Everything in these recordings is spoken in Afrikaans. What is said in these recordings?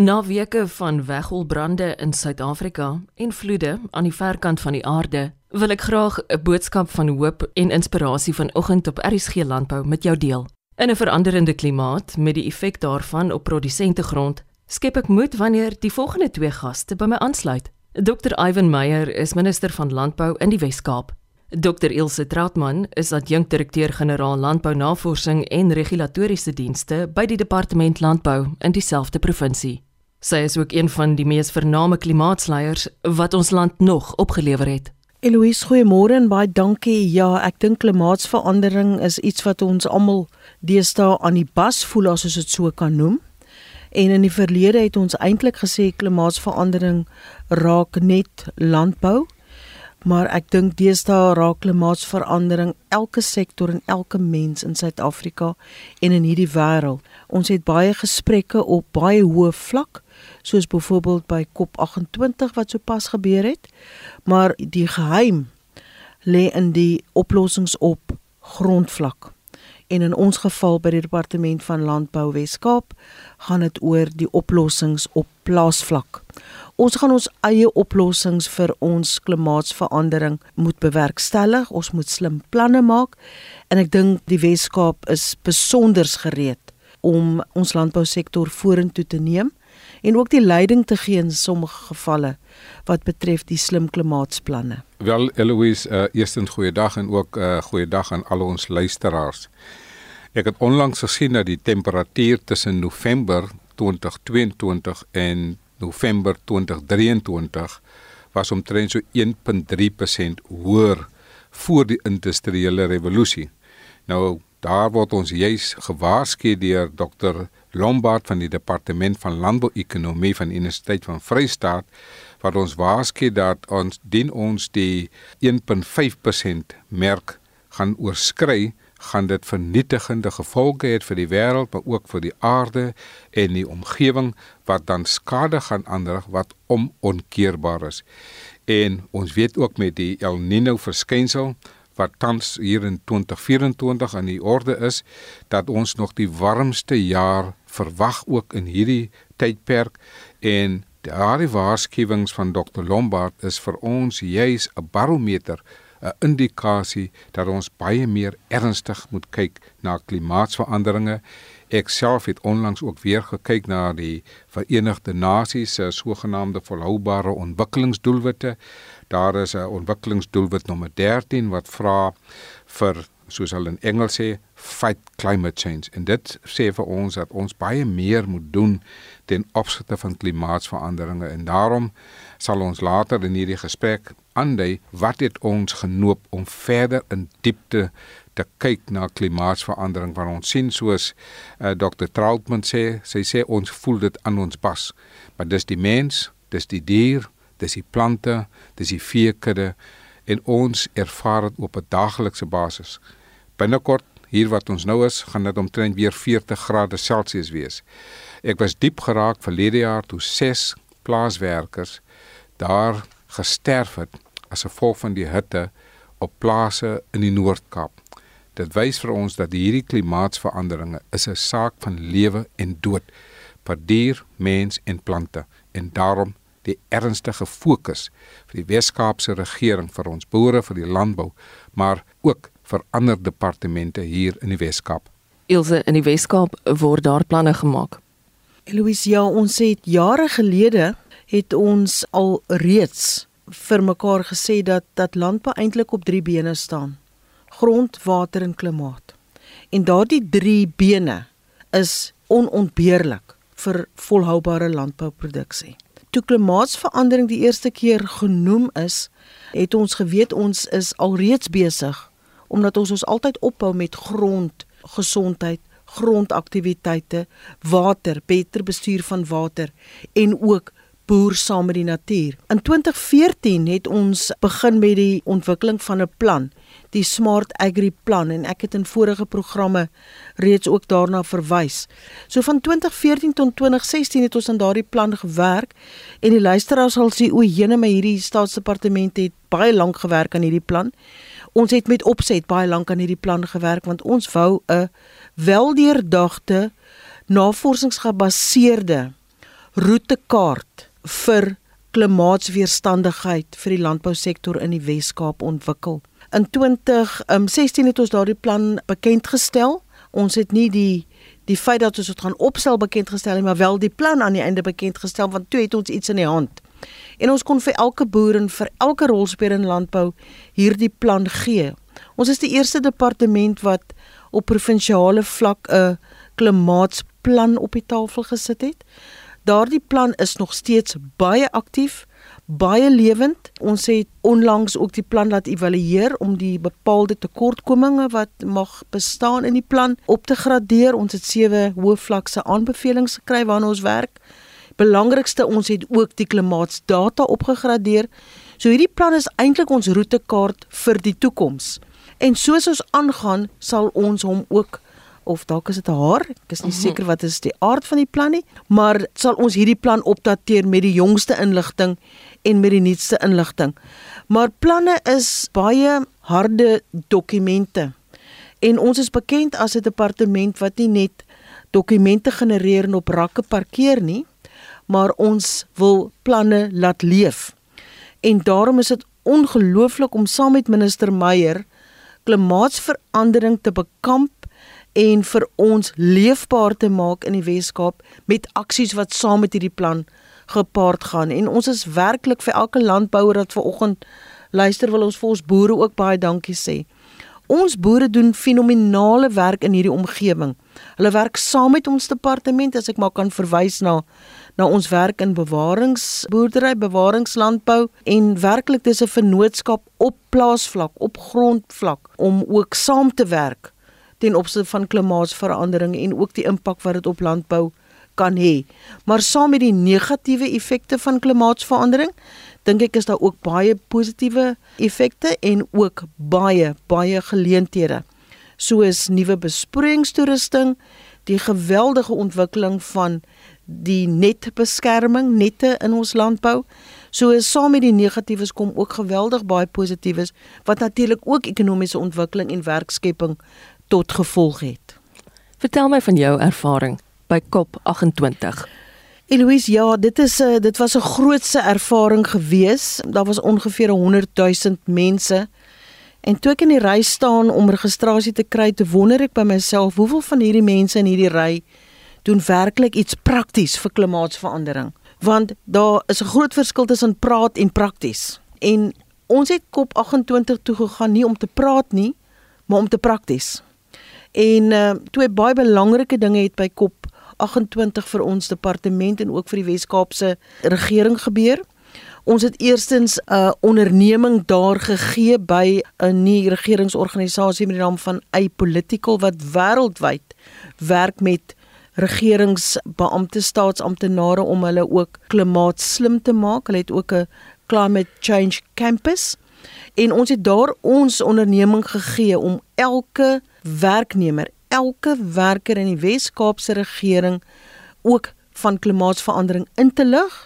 Na weke van wegholbrande in Suid-Afrika en vloede aan die verkant van die aarde, wil ek graag 'n boodskap van hoop en inspirasie vanoggend op RSG Landbou met jou deel. In 'n veranderende klimaat met die effek daarvan op produsente grond, skep ek moed wanneer die volgende twee gaste by my aansluit. Dr. Ivan Meyer is minister van Landbou in die Wes-Kaap. Dr. Ilse Trautmann is adjunkdirekteur-generaal Landbounavorsing en Regulatoriese Dienste by die Departement Landbou in dieselfde provinsie. Sy is ook een van die mees vername klimaatsleiers wat ons land nog opgelewer het. Eloise, goeiemôre en baie dankie. Ja, ek dink klimaatsverandering is iets wat ons almal deesdae aan die bas voel as ons dit so kan noem. En in die verlede het ons eintlik gesê klimaatsverandering raak net landbou maar ek dink deesdae raak klimaatsverandering elke sektor en elke mens in Suid-Afrika en in hierdie wêreld. Ons het baie gesprekke op baie hoë vlak, soos byvoorbeeld by COP28 wat sopas gebeur het, maar die geheim lê in die oplossings op grondvlak. En in ons geval by die departement van landbou Wes-Kaap gaan dit oor die oplossings op plaasvlak ons gaan ons eie oplossings vir ons klimaatsverandering moet bewerkstellig. Ons moet slim planne maak en ek dink die Wes-Kaap is besonder gereed om ons landbousektor vorentoe te neem en ook die leiding te gee in sommige gevalle wat betref die slim klimaatsplanne. Wel Eloise, uh, eerstens goeiedag en ook 'n uh, eh, goeiedag aan al ons luisteraars. Ek het onlangs gesien dat die temperatuur tussen November 2022 en November 2023 was omtrent so 1.3% hoër voor die industriële revolusie. Nou daar word ons juis gewaarsku deur Dr Lombard van die departement van landbouekonomie van Universiteit van Vryheid wat ons waarsku dat ons dien ons die 1.5% merk gaan oorskry gaan dit vernietigende gevolge hê vir die wêreld maar ook vir die aarde en die omgewing wat dan skade gaan aanrig wat onomkeerbaar is. En ons weet ook met die El Niño verskynsel wat tans hier in 2024 aan die orde is dat ons nog die warmste jaar verwag ook in hierdie tydperk en daardie waarskuwings van Dr Lombard is vir ons juis 'n barometer 'n indikasie dat ons baie meer ernstig moet kyk na klimaatsveranderinge. Ek self het onlangs ook weer gekyk na die Verenigde Nasies se sogenaamde volhoubare ontwikkelingsdoelwitte. Daar is 'n ontwikkelingsdoelwit nommer 13 wat vra vir soos hulle in Engels sê fight climate change en dit sê vir ons dat ons baie meer moet doen ten opsigte van klimaatsveranderinge en daarom sal ons later in hierdie gesprek aandui wat het ons genoop om verder in diepte te kyk na klimaatsverandering wat ons sien soos uh, Dr. Trautmann sê, sy sê ons voel dit aan ons bas. Maar dis die mens, dis die dier, dis die plante, dis die veekudde en ons ervaar dit op 'n daaglikse basis. Binnekort hier wat ons nou is, gaan dit omtrent weer 40 grade Celsius wees. Ek was diep geraak verlede jaar toe 6 plaaswerkers daar gesterf het as gevolg van die hitte op plase in die Noord-Kaap. Dit wys vir ons dat hierdie klimaatsveranderinge is 'n saak van lewe en dood vir dier, mens en plante en daarom die ernstige fokus vir die Wes-Kaapse regering vir ons boere vir die landbou, maar ook vir ander departemente hier in die Wes-Kaap. Ilse in die Wes-Kaap word daar planne gemaak. Eloise, ja, ons het jare gelede het ons al reeds vir mekaar gesê dat dat landbou eintlik op drie bene staan: grond, water en klimaat. En daardie drie bene is onontbeerlik vir volhoubare landbouproduksie. Toe klimaatsverandering die eerste keer genoem is, het ons geweet ons is alreeds besig omdat ons ons altyd ophou met grond, gesondheid, grondaktiwiteite, water, beter bestuur van water en ook boer saam met die natuur. In 2014 het ons begin met die ontwikkeling van 'n plan, die Smart Agri plan en ek het in vorige programme reeds ook daarna verwys. So van 2014 tot 2016 het ons aan daardie plan gewerk en die luisteraars sal sê o, jene my hierdie staatsdepartement het baie lank gewerk aan hierdie plan. Ons het met opset baie lank aan hierdie plan gewerk want ons wou 'n weldeurdagte navorsingsgebaseerde roetekaart vir klimaatsweerstandigheid vir die landbousektor in die Wes-Kaap ontwikkel. In 2016 um, het ons daardie plan bekend gestel. Ons het nie die die feit dat ons dit gaan opstel bekend gestel nie, maar wel die plan aan die einde bekend gestel want toe het ons iets in die hand. En ons kon vir elke boer en vir elke rolspeler in landbou hierdie plan gee. Ons is die eerste departement wat op provinsiale vlak 'n klimaatsplan op die tafel gesit het. Daardie plan is nog steeds baie aktief, baie lewend. Ons het onlangs ook die plan laat evalueer om die bepaalde tekortkominge wat mag bestaan in die plan op te gradeer. Ons het sewe hoofvlakse aanbevelings gekry waarna ons werk. Belangrikste, ons het ook die klimaatsdata opgegradeer. So hierdie plan is eintlik ons roetekaart vir die toekoms. En soos ons aangaan, sal ons hom ook of dalk is dit 'n haar, ek is nie mhm. seker wat is die aard van die plan nie, maar sal ons hierdie plan opdateer met die jongste inligting en met die nuutste inligting. Maar planne is baie harde dokumente. En ons is bekend as 'n departement wat nie net dokumente genereer en op rakke parkeer nie, maar ons wil planne laat leef. En daarom is dit ongelooflik om saam met minister Meyer klimaatsverandering te bekamp en vir ons leefbaar te maak in die Wes-Kaap met aksies wat saam met hierdie plan gepaard gaan. En ons is werklik vir elke landbouer wat ver oggend luister wil ons vir ons boere ook baie dankie sê. Ons boere doen fenominale werk in hierdie omgewing. Hulle werk saam met ons departement as ek maar kan verwys na na ons werk in bewaringsboerdery, bewaringslandbou en werklik dis 'n vennootskap op plaasvlak, op grondvlak om ook saam te werk ten opsigte van klimaatsverandering en ook die impak wat dit op landbou kan hê. Maar saam met die negatiewe effekte van klimaatsverandering, dink ek is daar ook baie positiewe effekte en ook baie baie geleenthede. Soos nuwe besproeiingstoerusting, die geweldige ontwikkeling van die netbeskerming nette in ons landbou. So saam met die negatiefes kom ook geweldig baie positiefes wat natuurlik ook ekonomiese ontwikkeling en werkskepping tot gevolg het. Vertel my van jou ervaring by COP28. Eloise, ja, dit is 'n dit was 'n grootse ervaring gewees. Daar was ongeveer 100 000 mense. En toe ek in die ry staan om registrasie te kry, te wonder ek by myself, hoeveel van hierdie mense in hierdie ry doen werklik iets prakties vir klimaatsverandering? Want daar is 'n groot verskil tussen praat en prakties. En ons het COP28 toe gegaan nie om te praat nie, maar om te prakties. En uh, twee baie belangrike dinge het by COP 28 vir ons departement en ook vir die Wes-Kaapse regering gebeur. Ons het eerstens 'n uh, onderneming daar gegee by 'n nuwe regeringsorganisasie met die naam van iPolitical wat wêreldwyd werk met regeringsbeampte staatsamptenare om hulle ook klimaatslim te maak. Hulle het ook 'n climate change campus en ons het daar ons onderneming gegee om elke werknemer, elke werker in die Wes-Kaapse regering ook van klimaatsverandering in te lig,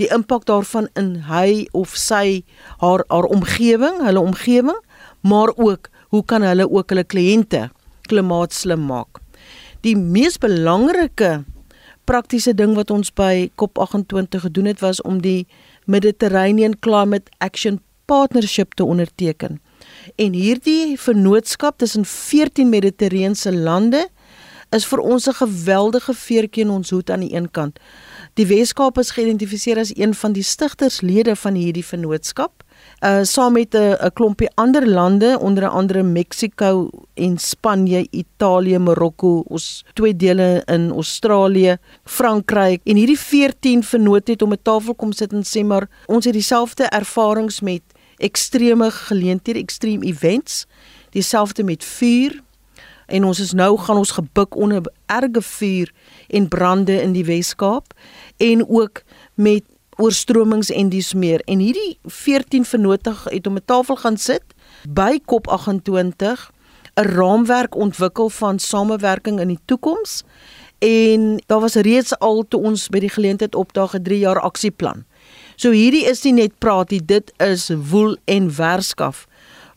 die impak daarvan in hy of sy haar haar omgewing, hulle omgewing, maar ook hoe kan hulle ook hulle kliënte klimaatslim maak? Die mees belangrike praktiese ding wat ons by COP28 gedoen het was om die Mediterranean Climate Action Partnership te onderteken. En hierdie vennootskap tussen 14 Mediterrane lande is vir ons 'n geweldige veertjie in ons hoed aan die een kant. Die Weskaap is geïdentifiseer as een van die stigterslede van hierdie vennootskap, uh saam met 'n 'n klompie ander lande, onder andere Mexiko en Spanje, Italië, Marokko, ons twee dele in Australië, Frankryk en hierdie 14 vennoot het om 'n tafel kom sit en sê maar ons het dieselfde ervarings met ekstreme geleenthede, extreme events, dieselfde met vuur. En ons is nou gaan ons gebuk onder erge vuur en brande in die Wes-Kaap en ook met oorstromings en dis meer. En hierdie 14 vennotig het om 'n tafel gaan sit by COP28 'n raamwerk ontwikkel van samewerking in die toekoms en daar was reeds al toe ons by die geleentheid opdaag 'n 3 jaar aksieplan. So hierdie is nie net praat nie, dit is woel en werskaf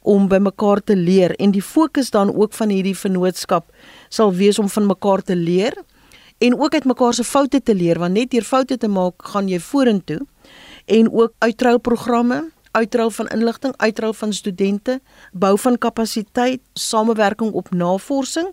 om by mekaar te leer. En die fokus dan ook van hierdie vennootskap sal wees om van mekaar te leer en ook uit mekaar se foute te leer want net deur foute te maak gaan jy vorentoe en ook uitrouprogramme uitrou van inligting, uitrou van studente, bou van kapasiteit, samewerking op navorsing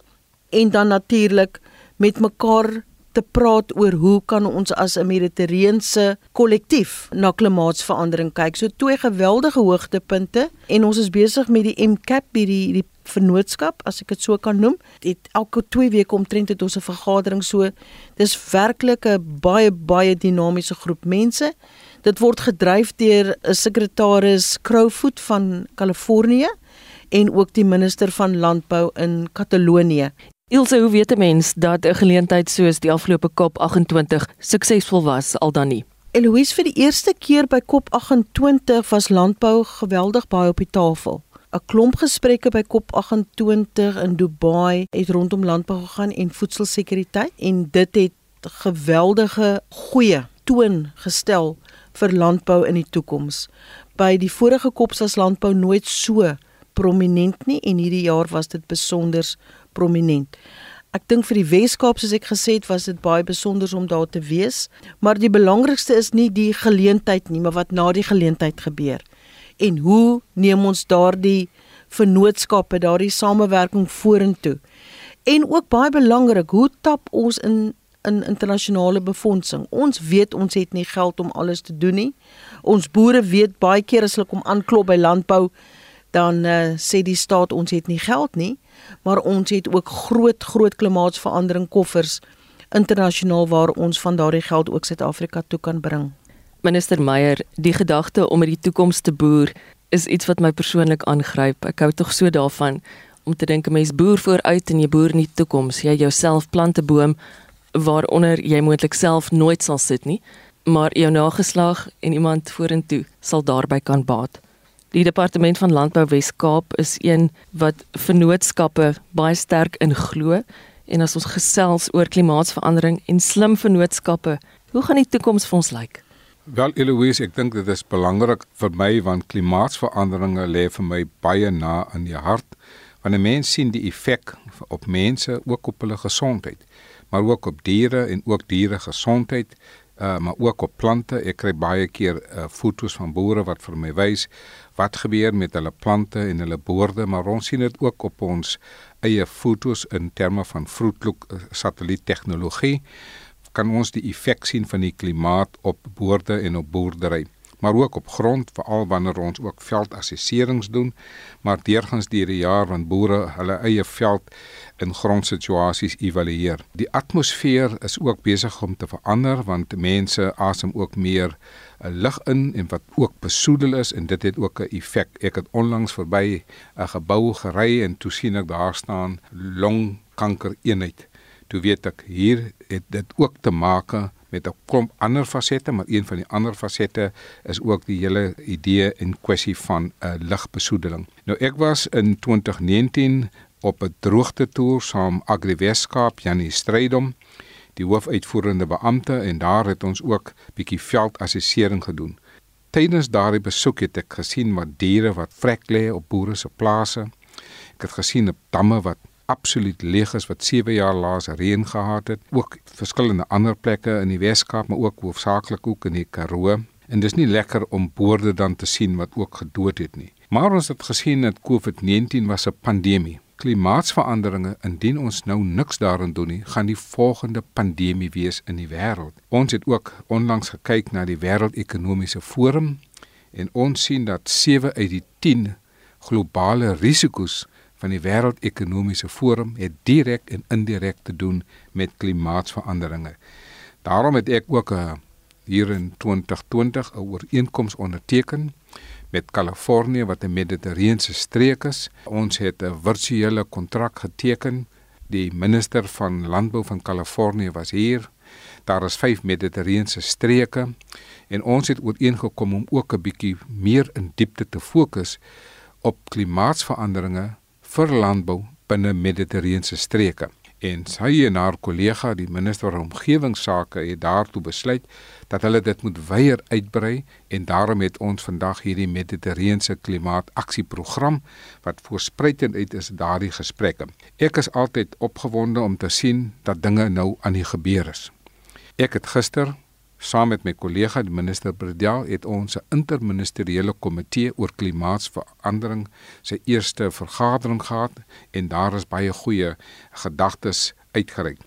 en dan natuurlik met mekaar te praat oor hoe kan ons as 'n mediterrane kollektief na klimaatsverandering kyk. So twee geweldige hoogtepunte en ons is besig met die MCAP hierdie die vennootskap as ek dit so kan noem. Dit elke 2 weke omtrent het ons 'n vergadering so. Dis werklik 'n baie baie dinamiese groep mense. Dit word gedryf deur 'n sekretaris Crowfoot van Kalifornië en ook die minister van landbou in Katalonië. Ilse, hoe weet 'n mens dat 'n geleentheid soos die afgelope COP28 suksesvol was al dan nie? Eloise vir die eerste keer by COP28 was landbou geweldig baie op die tafel. 'n Klomp gesprekke by COP28 in Dubai het rondom landbou gegaan en voedselsekuriteit en dit het geweldige goeie toon gestel vir landbou in die toekoms. By die vorige COPs was landbou nooit so prominent nie en hierdie jaar was dit besonder prominent. Ek dink vir die Weskaap soos ek gesê het, was dit baie besonder om daar te wees, maar die belangrikste is nie die geleentheid nie, maar wat na die geleentheid gebeur. En hoe neem ons daardie vennootskappe, daardie samewerking vorentoe? En ook baie belangrik, hoe tap ons in in internasionale befondsing. Ons weet ons het nie geld om alles te doen nie. Ons boere weet baie keer as hulle kom aanklop by landbou, dan uh, sê die staat ons het nie geld nie, maar ons het ook groot groot klimaatsverandering koffers internasionaal waar ons van daardie geld ook Suid-Afrika toe kan bring. Minister Meyer, die gedagte om met die toekoms te boer is iets wat my persoonlik aangryp. Ek hou tog so daarvan om te dink 'n mens boer vooruit en jy boer in die toekoms. Jy jouself plant 'n boom waaronder jy moontlik self nooit sal sit nie, maar jou nageslag en iemand vorentoe sal daarby kan baat. Die departement van landbou Wes-Kaap is een wat vennootskappe baie sterk in glo en as ons gesels oor klimaatsverandering en slim vennootskappe, hoe gaan die toekoms vir ons lyk? Wel Eloise, ek dink dit is belangrik vir my want klimaatsveranderinge lê vir my baie na in die hart. Wanneer mense sien die effek op mense ook op hulle gesondheid, maar ook op diere en ook diere gesondheid, uh, maar ook op plante. Ek kry baie keer uh, foto's van boere wat vir my wys wat gebeur met hulle plante en hulle boorde, maar ons sien dit ook op ons eie foto's in terme van vroedlook uh, satelliettegnologie kan ons die effek sien van die klimaat op boorde en op boerdery maar ook op grond veral wanneer ons ook veldassesserings doen maar deurgangs deur die jaar want boere hulle eie veld in grondsituasies evalueer. Die atmosfeer is ook besig om te verander want mense asem ook meer eh, lug in en wat ook besoedel is en dit het ook 'n effek. Ek het onlangs verby 'n gebou gery en toe sien ek daar staan longkanker eenheid. Toe weet ek hier het dit ook te maak met 'n klomp ander fasette, maar een van die ander fasette is ook die hele idee en kwessie van 'n lugbesoedeling. Nou ek was in 2019 op 'n droogte toer saam Agri Weskaap Janie Strydom, die hoofuitvoerende beampte en daar het ons ook bietjie veldassessering gedoen. Tydens daardie besoek het ek gesien wat diere wat vrek lê op boere se plase. Ek het gesien op damme wat absoluut leeg is wat 7 jaar laas reën gehad het. Ook verskillende ander plekke in die Weskaap, maar ook hoofsaaklik ook in die Karoo. En dis nie lekker om boorde dan te sien wat ook gedood het nie. Maar ons het gesien dat COVID-19 was 'n pandemie. Klimaatsveranderinge, indien ons nou niks daaraan doen nie, gaan die volgende pandemie wees in die wêreld. Ons het ook onlangs gekyk na die Wêreldekonomiese Forum en ons sien dat 7 uit die 10 globale risiko's van die Wêreldekonomiese Forum het direk en indirek te doen met klimaatsveranderinge. Daarom het ek ook 'n uh, hier in 2020 'n ooreenkoms onderteken met Kalifornië wat 'n mediterrane streek is. Ons het 'n virtuele kontrak geteken. Die minister van landbou van Kalifornië was hier. Daar is 5 mediterrane streke en ons het ooreengekom om ook 'n bietjie meer in diepte te fokus op klimaatsveranderinge vir landbou binne mediterrane streke. En sy en haar kollega die minister van omgewingsake het daartoe besluit dat hulle dit moet weier uitbrei en daarom het ons vandag hierdie Mediterrane klimaataksieprogram wat voorspruitend uit is daardie gesprekke. Ek is altyd opgewonde om te sien dat dinge nou aan die gebeur is. Ek het gister saam met my kollega die minister Bredel het ons 'n interministeriële komitee oor klimaatsverandering sy eerste vergadering gehad en daar is baie goeie gedagtes uitgereik.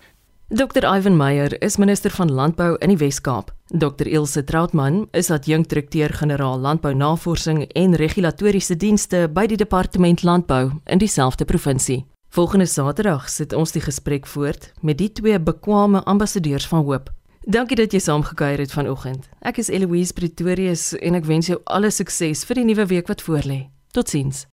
Dr Ivan Meyer is minister van landbou in die Wes-Kaap. Dr Ilse Troutman is adjunkdirekteur-generaal landbounavorsing en regulatoriese dienste by die departement landbou in dieselfde provinsie. Volgende Saterdag sit ons die gesprek voort met die twee bekwame ambassadeurs van hoop. Dankie dat jy saamgekuier het vanoggend. Ek is Eloise Pretorius en ek wens jou alle sukses vir die nuwe week wat voorlê. Totsiens.